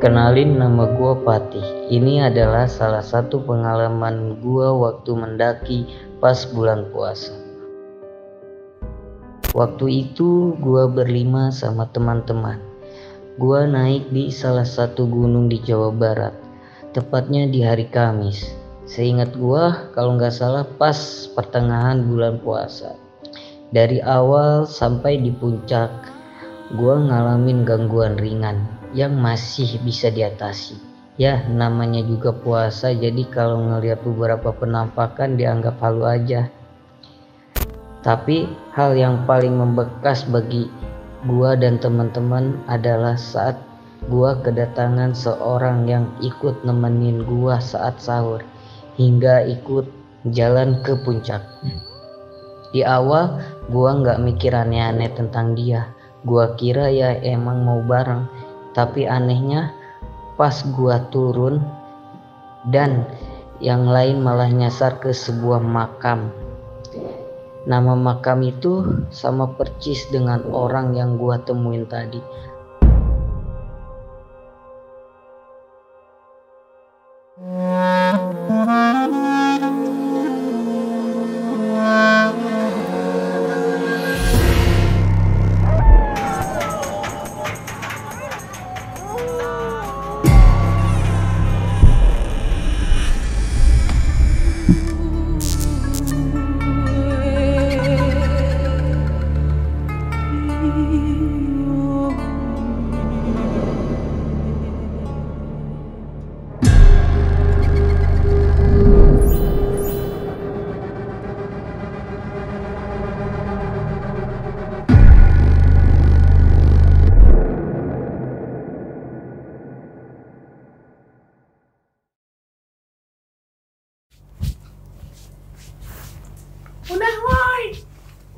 Kenalin nama gua Patih. Ini adalah salah satu pengalaman gua waktu mendaki pas bulan puasa. Waktu itu gua berlima sama teman-teman. Gua naik di salah satu gunung di Jawa Barat, tepatnya di hari Kamis. Seingat gua kalau nggak salah pas pertengahan bulan puasa. Dari awal sampai di puncak, gua ngalamin gangguan ringan yang masih bisa diatasi. Ya, namanya juga puasa, jadi kalau ngelihat beberapa penampakan dianggap halu aja. Tapi hal yang paling membekas bagi gua dan teman-teman adalah saat gua kedatangan seorang yang ikut nemenin gua saat sahur hingga ikut jalan ke puncak. Di awal gua nggak mikir aneh-aneh tentang dia. Gua kira ya emang mau bareng, tapi anehnya pas gua turun dan yang lain malah nyasar ke sebuah makam. Nama makam itu sama percis dengan orang yang gua temuin tadi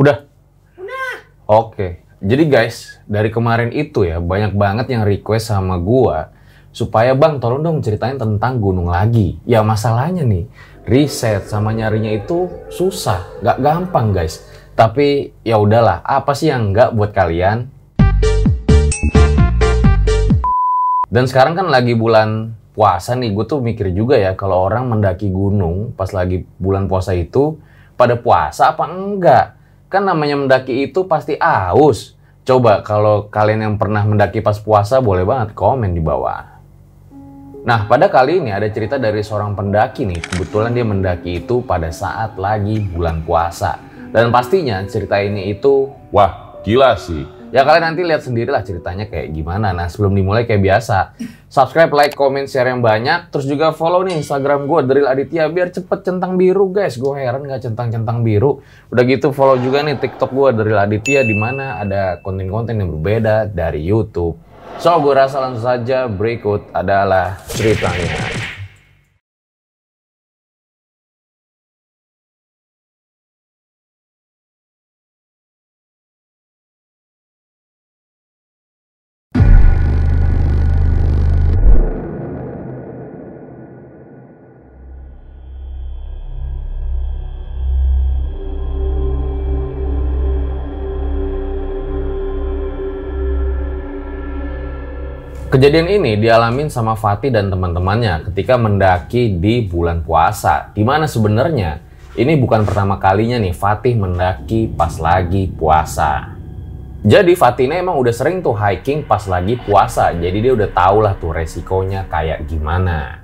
Udah? Udah. Oke. Jadi guys, dari kemarin itu ya banyak banget yang request sama gua supaya Bang tolong dong ceritain tentang gunung lagi. Ya masalahnya nih, riset sama nyarinya itu susah, nggak gampang guys. Tapi ya udahlah, apa sih yang nggak buat kalian? Dan sekarang kan lagi bulan puasa nih, gue tuh mikir juga ya kalau orang mendaki gunung pas lagi bulan puasa itu pada puasa apa enggak? Kan namanya mendaki itu pasti aus. Coba kalau kalian yang pernah mendaki pas puasa boleh banget komen di bawah. Nah, pada kali ini ada cerita dari seorang pendaki nih. Kebetulan dia mendaki itu pada saat lagi bulan puasa. Dan pastinya cerita ini itu, wah gila sih. Ya kalian nanti lihat sendirilah ceritanya kayak gimana. Nah sebelum dimulai kayak biasa, subscribe, like, comment, share yang banyak. Terus juga follow nih Instagram gue, Deril Aditya, biar cepet centang biru guys. Gue heran gak centang-centang biru. Udah gitu follow juga nih TikTok gue, Deril Aditya, di mana ada konten-konten yang berbeda dari YouTube. So, gue rasa langsung saja berikut adalah ceritanya. Kejadian ini dialamin sama Fatih dan teman-temannya ketika mendaki di bulan puasa. Di mana sebenarnya ini bukan pertama kalinya nih Fatih mendaki pas lagi puasa. Jadi Fatih ini emang udah sering tuh hiking pas lagi puasa. Jadi dia udah tau lah tuh resikonya kayak gimana.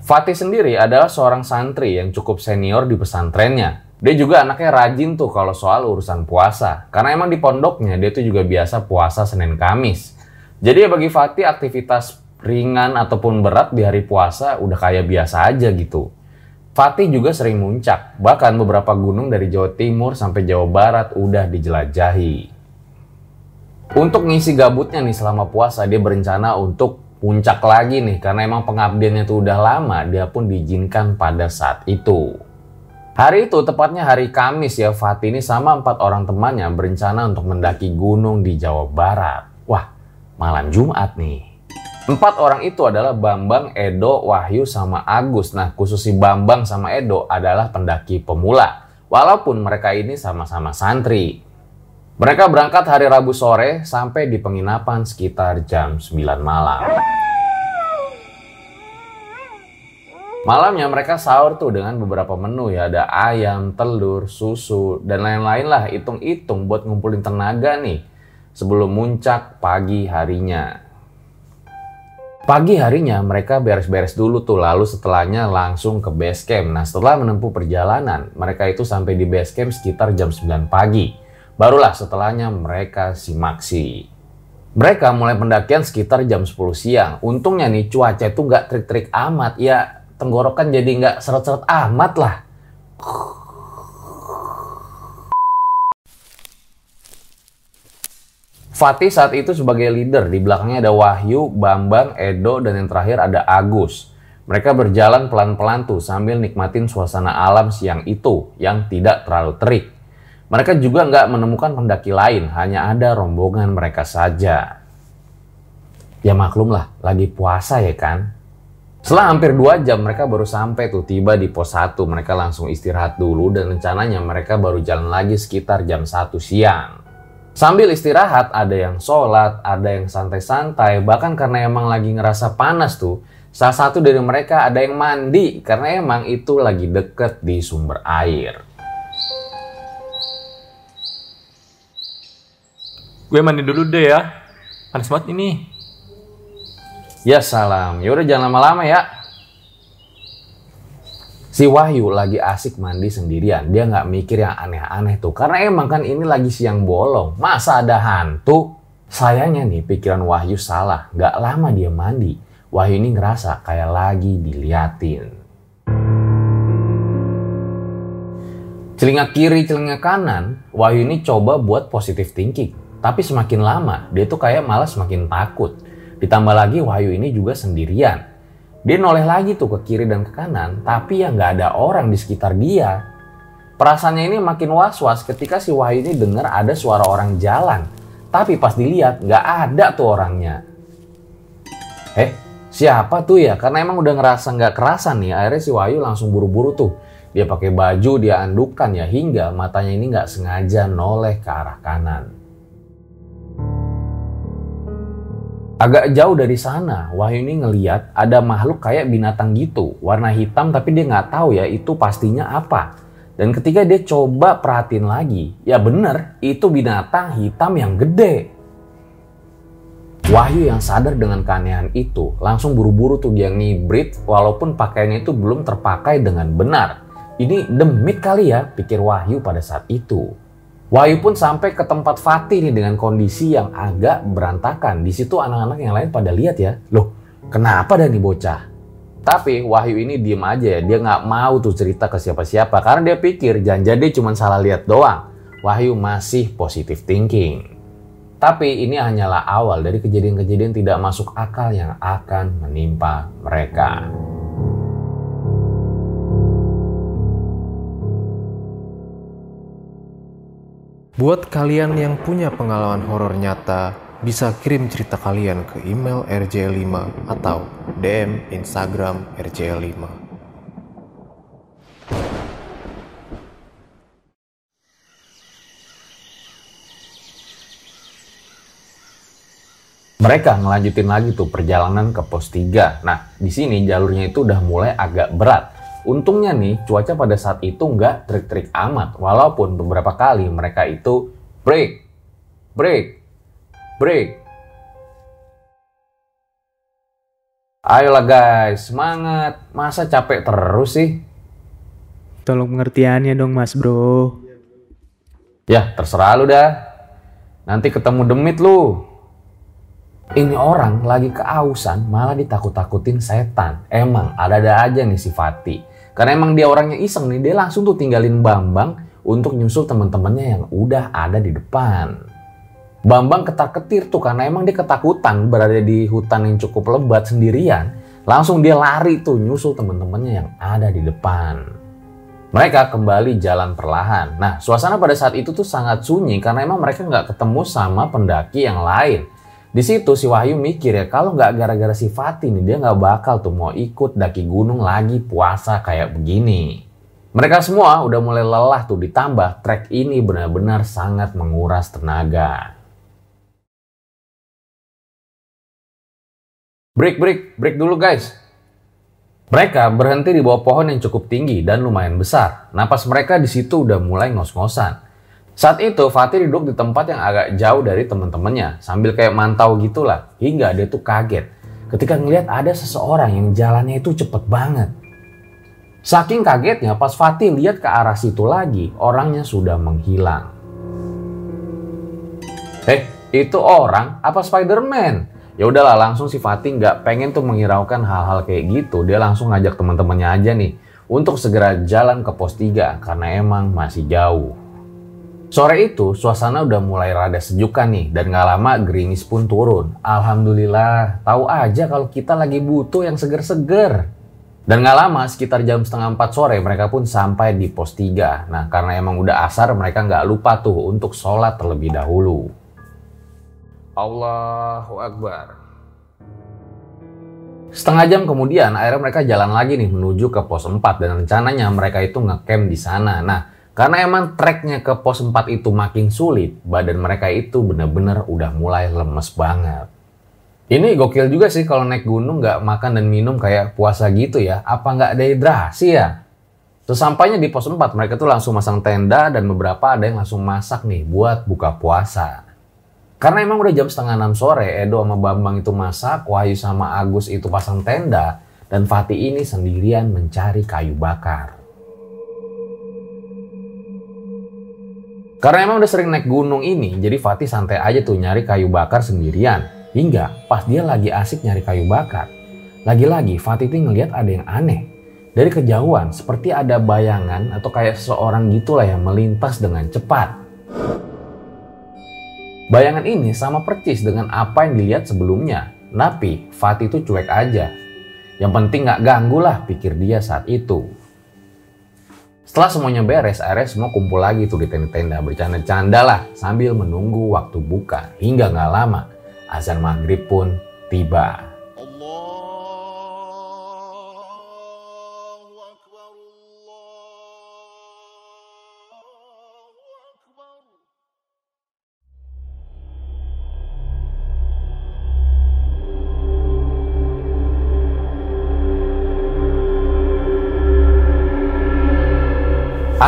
Fatih sendiri adalah seorang santri yang cukup senior di pesantrennya. Dia juga anaknya rajin tuh kalau soal urusan puasa. Karena emang di pondoknya dia tuh juga biasa puasa Senin Kamis. Jadi ya bagi Fatih aktivitas ringan ataupun berat di hari puasa udah kayak biasa aja gitu. Fatih juga sering muncak, bahkan beberapa gunung dari Jawa Timur sampai Jawa Barat udah dijelajahi. Untuk ngisi gabutnya nih selama puasa, dia berencana untuk puncak lagi nih, karena emang pengabdiannya tuh udah lama, dia pun diizinkan pada saat itu. Hari itu, tepatnya hari Kamis ya, Fatih ini sama empat orang temannya berencana untuk mendaki gunung di Jawa Barat. Wah, malam Jumat nih. Empat orang itu adalah Bambang, Edo, Wahyu, sama Agus. Nah, khusus si Bambang sama Edo adalah pendaki pemula. Walaupun mereka ini sama-sama santri. Mereka berangkat hari Rabu sore sampai di penginapan sekitar jam 9 malam. Malamnya mereka sahur tuh dengan beberapa menu ya. Ada ayam, telur, susu, dan lain-lain lah. Hitung-hitung buat ngumpulin tenaga nih. Sebelum muncak pagi harinya. Pagi harinya mereka beres-beres dulu tuh. Lalu setelahnya langsung ke base camp. Nah setelah menempuh perjalanan, mereka itu sampai di base camp sekitar jam 9 pagi. Barulah setelahnya mereka simaksi. Mereka mulai pendakian sekitar jam 10 siang. Untungnya nih cuaca itu nggak trik-trik amat. Ya tenggorokan jadi nggak seret-seret amat lah. Fatih saat itu sebagai leader, di belakangnya ada Wahyu, Bambang, Edo, dan yang terakhir ada Agus. Mereka berjalan pelan-pelan tuh sambil nikmatin suasana alam siang itu yang tidak terlalu terik. Mereka juga nggak menemukan pendaki lain, hanya ada rombongan mereka saja. Ya maklum lah, lagi puasa ya kan? Setelah hampir dua jam mereka baru sampai tuh tiba di pos 1. Mereka langsung istirahat dulu dan rencananya mereka baru jalan lagi sekitar jam 1 siang. Sambil istirahat ada yang sholat, ada yang santai-santai, bahkan karena emang lagi ngerasa panas tuh. Salah satu dari mereka ada yang mandi karena emang itu lagi deket di sumber air. Gue mandi dulu deh ya. Panas banget ini. Ya salam, yaudah jangan lama-lama ya. Si Wahyu lagi asik mandi sendirian. Dia nggak mikir yang aneh-aneh tuh. Karena emang kan ini lagi siang bolong. Masa ada hantu? Sayangnya nih pikiran Wahyu salah. Nggak lama dia mandi. Wahyu ini ngerasa kayak lagi diliatin. Celinga kiri, celinga kanan, Wahyu ini coba buat positive thinking. Tapi semakin lama, dia tuh kayak malah semakin takut. Ditambah lagi Wahyu ini juga sendirian. Dia noleh lagi tuh ke kiri dan ke kanan, tapi ya nggak ada orang di sekitar dia. Perasaannya ini makin was-was ketika si Wahyu ini dengar ada suara orang jalan. Tapi pas dilihat nggak ada tuh orangnya. Eh, siapa tuh ya? Karena emang udah ngerasa nggak kerasan nih, akhirnya si Wahyu langsung buru-buru tuh. Dia pakai baju, dia andukan ya hingga matanya ini nggak sengaja noleh ke arah kanan. Agak jauh dari sana, Wahyu ini ngeliat ada makhluk kayak binatang gitu, warna hitam tapi dia nggak tahu ya itu pastinya apa. Dan ketika dia coba perhatiin lagi, ya bener, itu binatang hitam yang gede. Wahyu yang sadar dengan keanehan itu, langsung buru-buru tuh dia ngibrit walaupun pakaiannya itu belum terpakai dengan benar. Ini demit kali ya, pikir Wahyu pada saat itu. Wahyu pun sampai ke tempat Fatih nih dengan kondisi yang agak berantakan. Di situ anak-anak yang lain pada lihat ya, loh kenapa dah nih bocah? Tapi Wahyu ini diem aja ya, dia nggak mau tuh cerita ke siapa-siapa karena dia pikir jangan jadi cuma salah lihat doang. Wahyu masih positive thinking. Tapi ini hanyalah awal dari kejadian-kejadian tidak masuk akal yang akan menimpa mereka. Buat kalian yang punya pengalaman horor nyata, bisa kirim cerita kalian ke email rj5 atau DM Instagram rj5. Mereka ngelanjutin lagi tuh perjalanan ke pos 3. Nah, di sini jalurnya itu udah mulai agak berat. Untungnya nih, cuaca pada saat itu nggak trik-trik amat. Walaupun beberapa kali mereka itu break, break, break. Ayolah guys, semangat. Masa capek terus sih? Tolong pengertiannya dong mas bro. Ya, terserah lu dah. Nanti ketemu demit lu. Ini orang lagi keausan malah ditakut-takutin setan. Emang ada-ada aja nih si Fatih. Karena emang dia orangnya iseng nih, dia langsung tuh tinggalin Bambang untuk nyusul teman-temannya yang udah ada di depan. Bambang ketar-ketir tuh karena emang dia ketakutan berada di hutan yang cukup lebat sendirian. Langsung dia lari tuh nyusul teman-temannya yang ada di depan. Mereka kembali jalan perlahan. Nah, suasana pada saat itu tuh sangat sunyi karena emang mereka nggak ketemu sama pendaki yang lain. Di situ si Wahyu mikir ya kalau nggak gara-gara si Fatih nih dia nggak bakal tuh mau ikut daki gunung lagi puasa kayak begini. Mereka semua udah mulai lelah tuh ditambah trek ini benar-benar sangat menguras tenaga. Break, break, break dulu guys. Mereka berhenti di bawah pohon yang cukup tinggi dan lumayan besar. Napas mereka di situ udah mulai ngos-ngosan. Saat itu Fatih duduk di tempat yang agak jauh dari teman-temannya sambil kayak mantau gitulah hingga dia tuh kaget ketika ngelihat ada seseorang yang jalannya itu cepet banget. Saking kagetnya pas Fatih lihat ke arah situ lagi, orangnya sudah menghilang. Eh, itu orang apa Spider-Man? Ya udahlah langsung si Fatih nggak pengen tuh menghiraukan hal-hal kayak gitu. Dia langsung ngajak teman-temannya aja nih untuk segera jalan ke pos 3 karena emang masih jauh. Sore itu suasana udah mulai rada sejuk kan nih dan gak lama gerimis pun turun. Alhamdulillah, tahu aja kalau kita lagi butuh yang seger-seger. Dan gak lama sekitar jam setengah empat sore mereka pun sampai di pos 3. Nah karena emang udah asar mereka nggak lupa tuh untuk sholat terlebih dahulu. Allahu Akbar. Setengah jam kemudian akhirnya mereka jalan lagi nih menuju ke pos 4 dan rencananya mereka itu ngecamp di sana. Nah karena emang treknya ke pos 4 itu makin sulit, badan mereka itu benar-benar udah mulai lemes banget. Ini gokil juga sih kalau naik gunung nggak makan dan minum kayak puasa gitu ya. Apa nggak dehidrasi ya? Sesampainya di pos 4 mereka tuh langsung masang tenda dan beberapa ada yang langsung masak nih buat buka puasa. Karena emang udah jam setengah enam sore, Edo sama Bambang itu masak, Wahyu sama Agus itu pasang tenda, dan Fatih ini sendirian mencari kayu bakar. Karena emang udah sering naik gunung ini, jadi Fatih santai aja tuh nyari kayu bakar sendirian. Hingga pas dia lagi asik nyari kayu bakar, lagi-lagi Fatih tuh ngeliat ada yang aneh. Dari kejauhan, seperti ada bayangan atau kayak seseorang gitulah yang melintas dengan cepat. Bayangan ini sama percis dengan apa yang dilihat sebelumnya. Tapi Fatih itu cuek aja. Yang penting gak ganggu lah pikir dia saat itu. Setelah semuanya beres, akhirnya semua kumpul lagi tuh di tenda-tenda bercanda-canda lah sambil menunggu waktu buka. Hingga gak lama, azan maghrib pun tiba.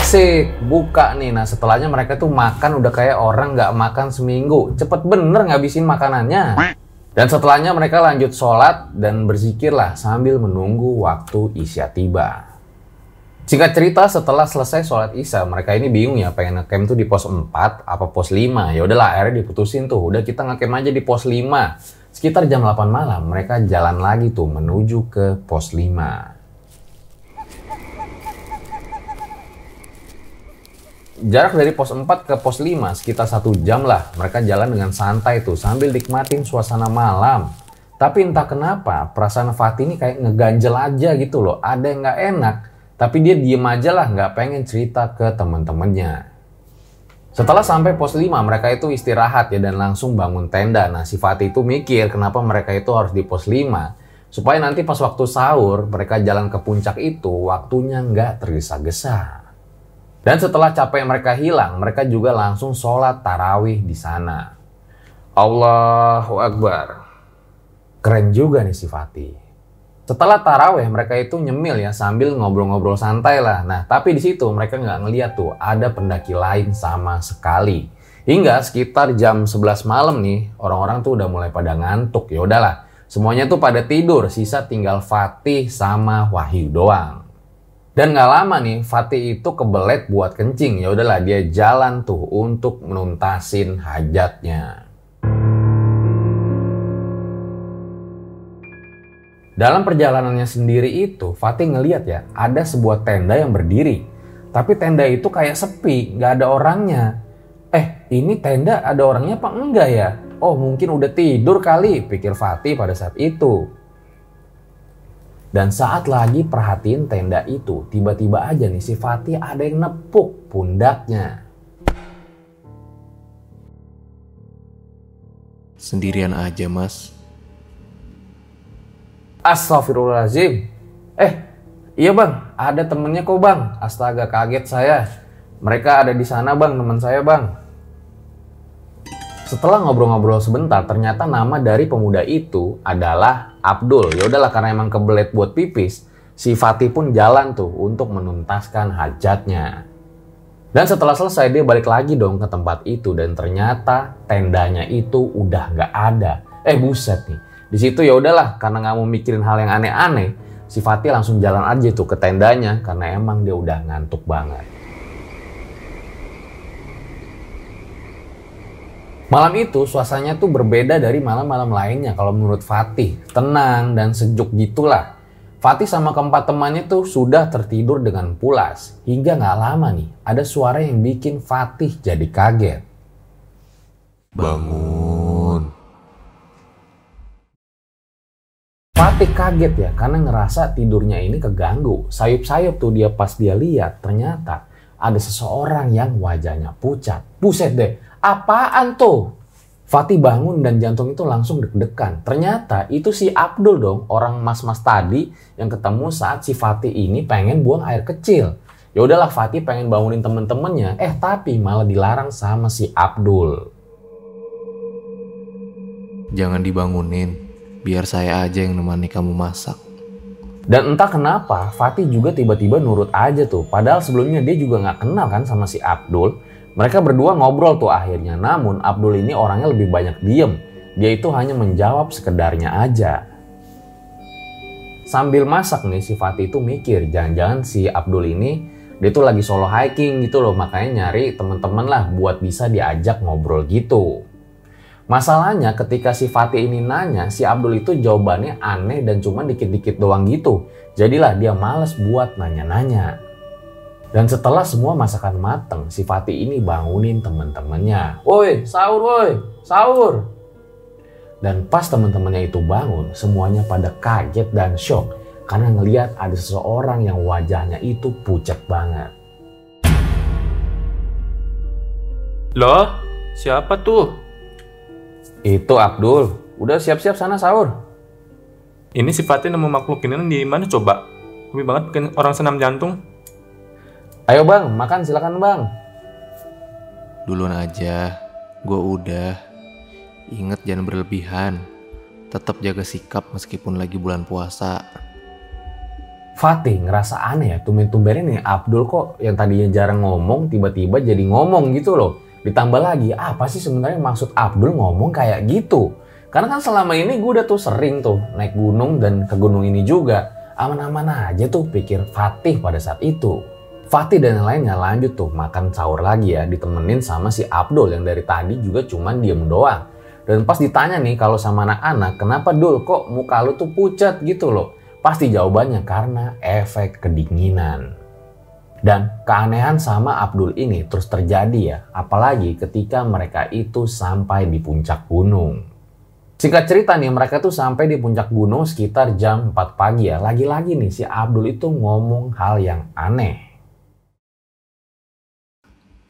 Asik, buka nih. Nah setelahnya mereka tuh makan udah kayak orang nggak makan seminggu. Cepet bener ngabisin makanannya. Dan setelahnya mereka lanjut sholat dan berzikir lah sambil menunggu waktu isya tiba. Singkat cerita setelah selesai sholat isya mereka ini bingung ya pengen ngecamp tuh di pos 4 apa pos 5. Ya udahlah akhirnya diputusin tuh udah kita ngecamp aja di pos 5. Sekitar jam 8 malam mereka jalan lagi tuh menuju ke pos 5. Jarak dari pos 4 ke pos 5 sekitar satu jam lah. Mereka jalan dengan santai tuh sambil nikmatin suasana malam. Tapi entah kenapa perasaan Fatih ini kayak ngeganjel aja gitu loh. Ada yang nggak enak. Tapi dia diem aja lah nggak pengen cerita ke temen-temennya. Setelah sampai pos 5 mereka itu istirahat ya dan langsung bangun tenda. Nah si Fatih itu mikir kenapa mereka itu harus di pos 5. Supaya nanti pas waktu sahur mereka jalan ke puncak itu waktunya nggak tergesa-gesa. Dan setelah capek mereka hilang, mereka juga langsung sholat tarawih di sana. Allahu Akbar. Keren juga nih si Fatih. Setelah tarawih mereka itu nyemil ya sambil ngobrol-ngobrol santai lah. Nah tapi di situ mereka nggak ngeliat tuh ada pendaki lain sama sekali. Hingga sekitar jam 11 malam nih orang-orang tuh udah mulai pada ngantuk. Ya udahlah semuanya tuh pada tidur. Sisa tinggal Fatih sama Wahyu doang. Dan nggak lama nih, Fatih itu kebelet buat kencing. Ya udahlah, dia jalan tuh untuk menuntasin hajatnya. Dalam perjalanannya sendiri itu, Fatih ngeliat ya, ada sebuah tenda yang berdiri. Tapi tenda itu kayak sepi, nggak ada orangnya. Eh, ini tenda ada orangnya apa enggak ya? Oh, mungkin udah tidur kali, pikir Fatih pada saat itu. Dan saat lagi perhatiin tenda itu, tiba-tiba aja nih si Fatih ada yang nepuk pundaknya. Sendirian aja mas. Astagfirullahaladzim. Eh, iya bang, ada temennya kok bang. Astaga kaget saya. Mereka ada di sana bang, teman saya bang. Setelah ngobrol-ngobrol sebentar, ternyata nama dari pemuda itu adalah Abdul. Ya udahlah karena emang kebelet buat pipis, si Fatih pun jalan tuh untuk menuntaskan hajatnya. Dan setelah selesai dia balik lagi dong ke tempat itu dan ternyata tendanya itu udah nggak ada. Eh buset nih. Di situ ya udahlah karena nggak mau mikirin hal yang aneh-aneh, si Fatih langsung jalan aja tuh ke tendanya karena emang dia udah ngantuk banget. Malam itu suasananya tuh berbeda dari malam-malam lainnya kalau menurut Fatih. Tenang dan sejuk gitulah. Fatih sama keempat temannya tuh sudah tertidur dengan pulas. Hingga nggak lama nih, ada suara yang bikin Fatih jadi kaget. Bangun. Fatih kaget ya karena ngerasa tidurnya ini keganggu. Sayup-sayup tuh dia pas dia lihat ternyata ada seseorang yang wajahnya pucat. Buset deh, apaan tuh? Fatih bangun dan jantung itu langsung deg-degan. Ternyata itu si Abdul dong, orang mas-mas tadi yang ketemu saat si Fatih ini pengen buang air kecil. Ya udahlah Fatih pengen bangunin temen-temennya, eh tapi malah dilarang sama si Abdul. Jangan dibangunin, biar saya aja yang nemani kamu masak. Dan entah kenapa Fatih juga tiba-tiba nurut aja tuh. Padahal sebelumnya dia juga nggak kenal kan sama si Abdul. Mereka berdua ngobrol tuh akhirnya. Namun Abdul ini orangnya lebih banyak diem. Dia itu hanya menjawab sekedarnya aja. Sambil masak nih si Fatih itu mikir jangan-jangan si Abdul ini dia tuh lagi solo hiking gitu loh makanya nyari temen-temen lah buat bisa diajak ngobrol gitu. Masalahnya ketika si Fatih ini nanya, si Abdul itu jawabannya aneh dan cuma dikit-dikit doang gitu. Jadilah dia males buat nanya-nanya. Dan setelah semua masakan mateng, si Fatih ini bangunin temen-temennya. Woi, sahur woi, sahur. Dan pas temen-temennya itu bangun, semuanya pada kaget dan shock. Karena ngeliat ada seseorang yang wajahnya itu pucat banget. Loh, siapa tuh? Itu Abdul. Udah siap-siap sana sahur. Ini sifatnya nemu makhluk ini di mana coba? Lebih banget bikin orang senam jantung. Ayo bang, makan silakan bang. Duluan aja, gue udah. Ingat jangan berlebihan. Tetap jaga sikap meskipun lagi bulan puasa. Fatih ngerasa aneh ya, tumben-tumbennya nih Abdul kok yang tadinya jarang ngomong tiba-tiba jadi ngomong gitu loh. Ditambah lagi, apa sih sebenarnya maksud Abdul ngomong kayak gitu? Karena kan selama ini gue udah tuh sering tuh naik gunung dan ke gunung ini juga. Aman-aman aja tuh pikir Fatih pada saat itu. Fatih dan lainnya lanjut tuh makan sahur lagi ya ditemenin sama si Abdul yang dari tadi juga cuman diem doang. Dan pas ditanya nih kalau sama anak-anak kenapa Dul kok muka lu tuh pucat gitu loh. Pasti jawabannya karena efek kedinginan. Dan keanehan sama Abdul ini terus terjadi ya, apalagi ketika mereka itu sampai di puncak gunung. Singkat cerita nih, mereka tuh sampai di puncak gunung sekitar jam 4 pagi ya. Lagi-lagi nih si Abdul itu ngomong hal yang aneh.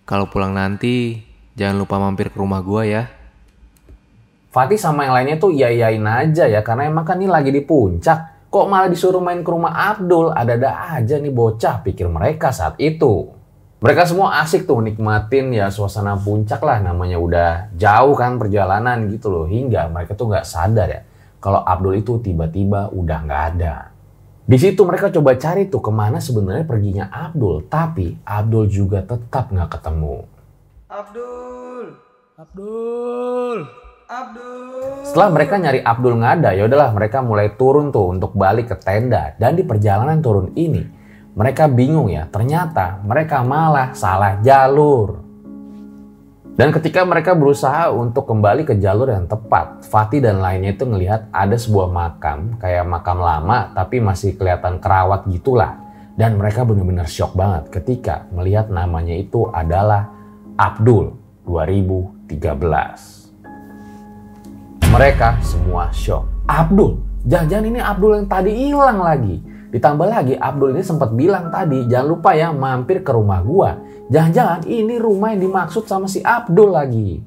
Kalau pulang nanti, jangan lupa mampir ke rumah gua ya. Fatih sama yang lainnya tuh iya-iyain aja ya, karena emang kan ini lagi di puncak. Kok malah disuruh main ke rumah Abdul? Ada-ada aja nih bocah, pikir mereka saat itu. Mereka semua asik tuh nikmatin ya suasana puncak lah namanya udah jauh kan perjalanan gitu loh. Hingga mereka tuh nggak sadar ya kalau Abdul itu tiba-tiba udah nggak ada. Di situ mereka coba cari tuh ke mana sebenarnya perginya Abdul. Tapi Abdul juga tetap nggak ketemu. Abdul. Abdul. Abdul. Setelah mereka nyari Abdul nggak ada, ya udahlah mereka mulai turun tuh untuk balik ke tenda. Dan di perjalanan turun ini, mereka bingung ya. Ternyata mereka malah salah jalur. Dan ketika mereka berusaha untuk kembali ke jalur yang tepat, Fatih dan lainnya itu ngelihat ada sebuah makam, kayak makam lama tapi masih kelihatan kerawat gitulah. Dan mereka benar-benar shock banget ketika melihat namanya itu adalah Abdul 2013. Mereka semua shock. Abdul, jangan-jangan ini Abdul yang tadi hilang lagi. Ditambah lagi Abdul ini sempat bilang tadi, jangan lupa ya mampir ke rumah gua. Jangan-jangan ini rumah yang dimaksud sama si Abdul lagi.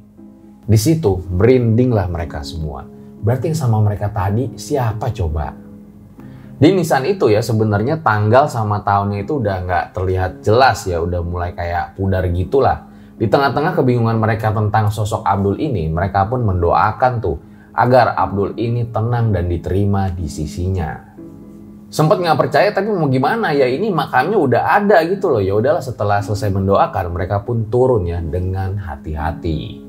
Di situ merindinglah mereka semua. Berarti yang sama mereka tadi siapa coba? Di nisan itu ya sebenarnya tanggal sama tahunnya itu udah nggak terlihat jelas ya, udah mulai kayak pudar gitulah. Di tengah-tengah kebingungan mereka tentang sosok Abdul ini, mereka pun mendoakan tuh agar Abdul ini tenang dan diterima di sisinya. Sempat nggak percaya tapi mau gimana ya ini makamnya udah ada gitu loh ya udahlah setelah selesai mendoakan mereka pun turun ya dengan hati-hati.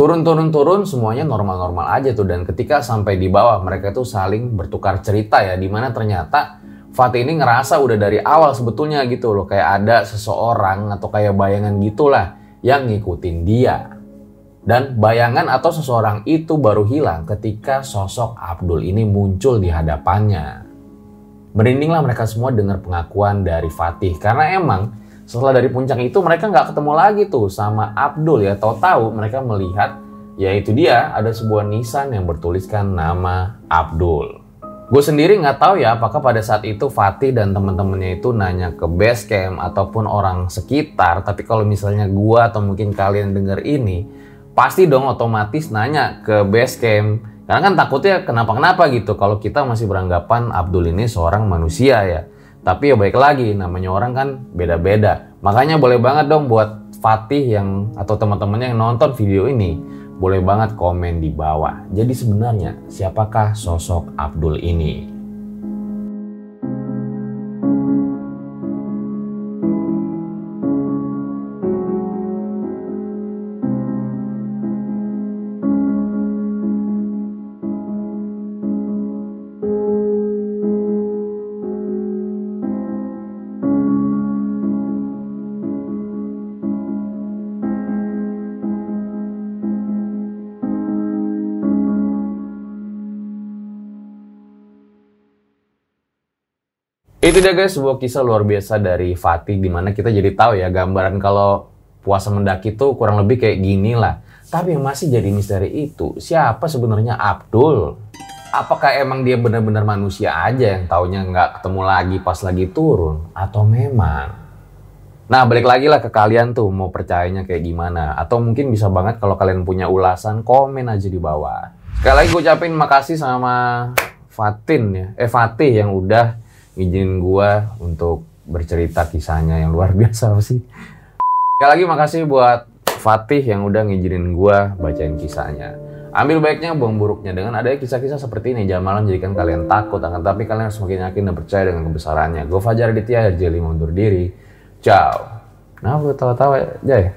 Turun-turun-turun semuanya normal-normal aja tuh dan ketika sampai di bawah mereka tuh saling bertukar cerita ya di mana ternyata Fatih ini ngerasa udah dari awal sebetulnya gitu loh kayak ada seseorang atau kayak bayangan gitulah yang ngikutin dia. Dan bayangan atau seseorang itu baru hilang ketika sosok Abdul ini muncul di hadapannya. Merindinglah mereka semua dengar pengakuan dari Fatih karena emang setelah dari puncak itu mereka nggak ketemu lagi tuh sama Abdul ya. Tahu-tahu mereka melihat ya itu dia ada sebuah nisan yang bertuliskan nama Abdul. Gue sendiri nggak tahu ya apakah pada saat itu Fatih dan teman-temannya itu nanya ke base camp ataupun orang sekitar. Tapi kalau misalnya gue atau mungkin kalian dengar ini, pasti dong otomatis nanya ke base camp. Karena kan takutnya kenapa-kenapa gitu kalau kita masih beranggapan Abdul ini seorang manusia ya. Tapi ya baik lagi, namanya orang kan beda-beda. Makanya boleh banget dong buat Fatih yang atau teman-temannya yang nonton video ini, boleh banget komen di bawah. Jadi sebenarnya siapakah sosok Abdul ini? Itu dia guys sebuah kisah luar biasa dari Fatih di mana kita jadi tahu ya gambaran kalau puasa mendaki itu kurang lebih kayak gini lah. Tapi yang masih jadi misteri itu siapa sebenarnya Abdul? Apakah emang dia benar-benar manusia aja yang taunya nggak ketemu lagi pas lagi turun? Atau memang? Nah balik lagi lah ke kalian tuh mau percayanya kayak gimana? Atau mungkin bisa banget kalau kalian punya ulasan komen aja di bawah. Sekali lagi gue ucapin makasih sama Fatin ya, eh Fatih yang udah ngizinin gua untuk bercerita kisahnya yang luar biasa sih. Sekali lagi makasih buat Fatih yang udah ngizinin gua bacain kisahnya. Ambil baiknya, buang buruknya. Dengan adanya kisah-kisah seperti ini, jangan malam jadikan kalian takut. Akan tapi kalian harus semakin yakin dan percaya dengan kebesarannya. Gue Fajar Aditya, RJ5 undur diri. Ciao. Nah, gue tawa-tawa, Jay.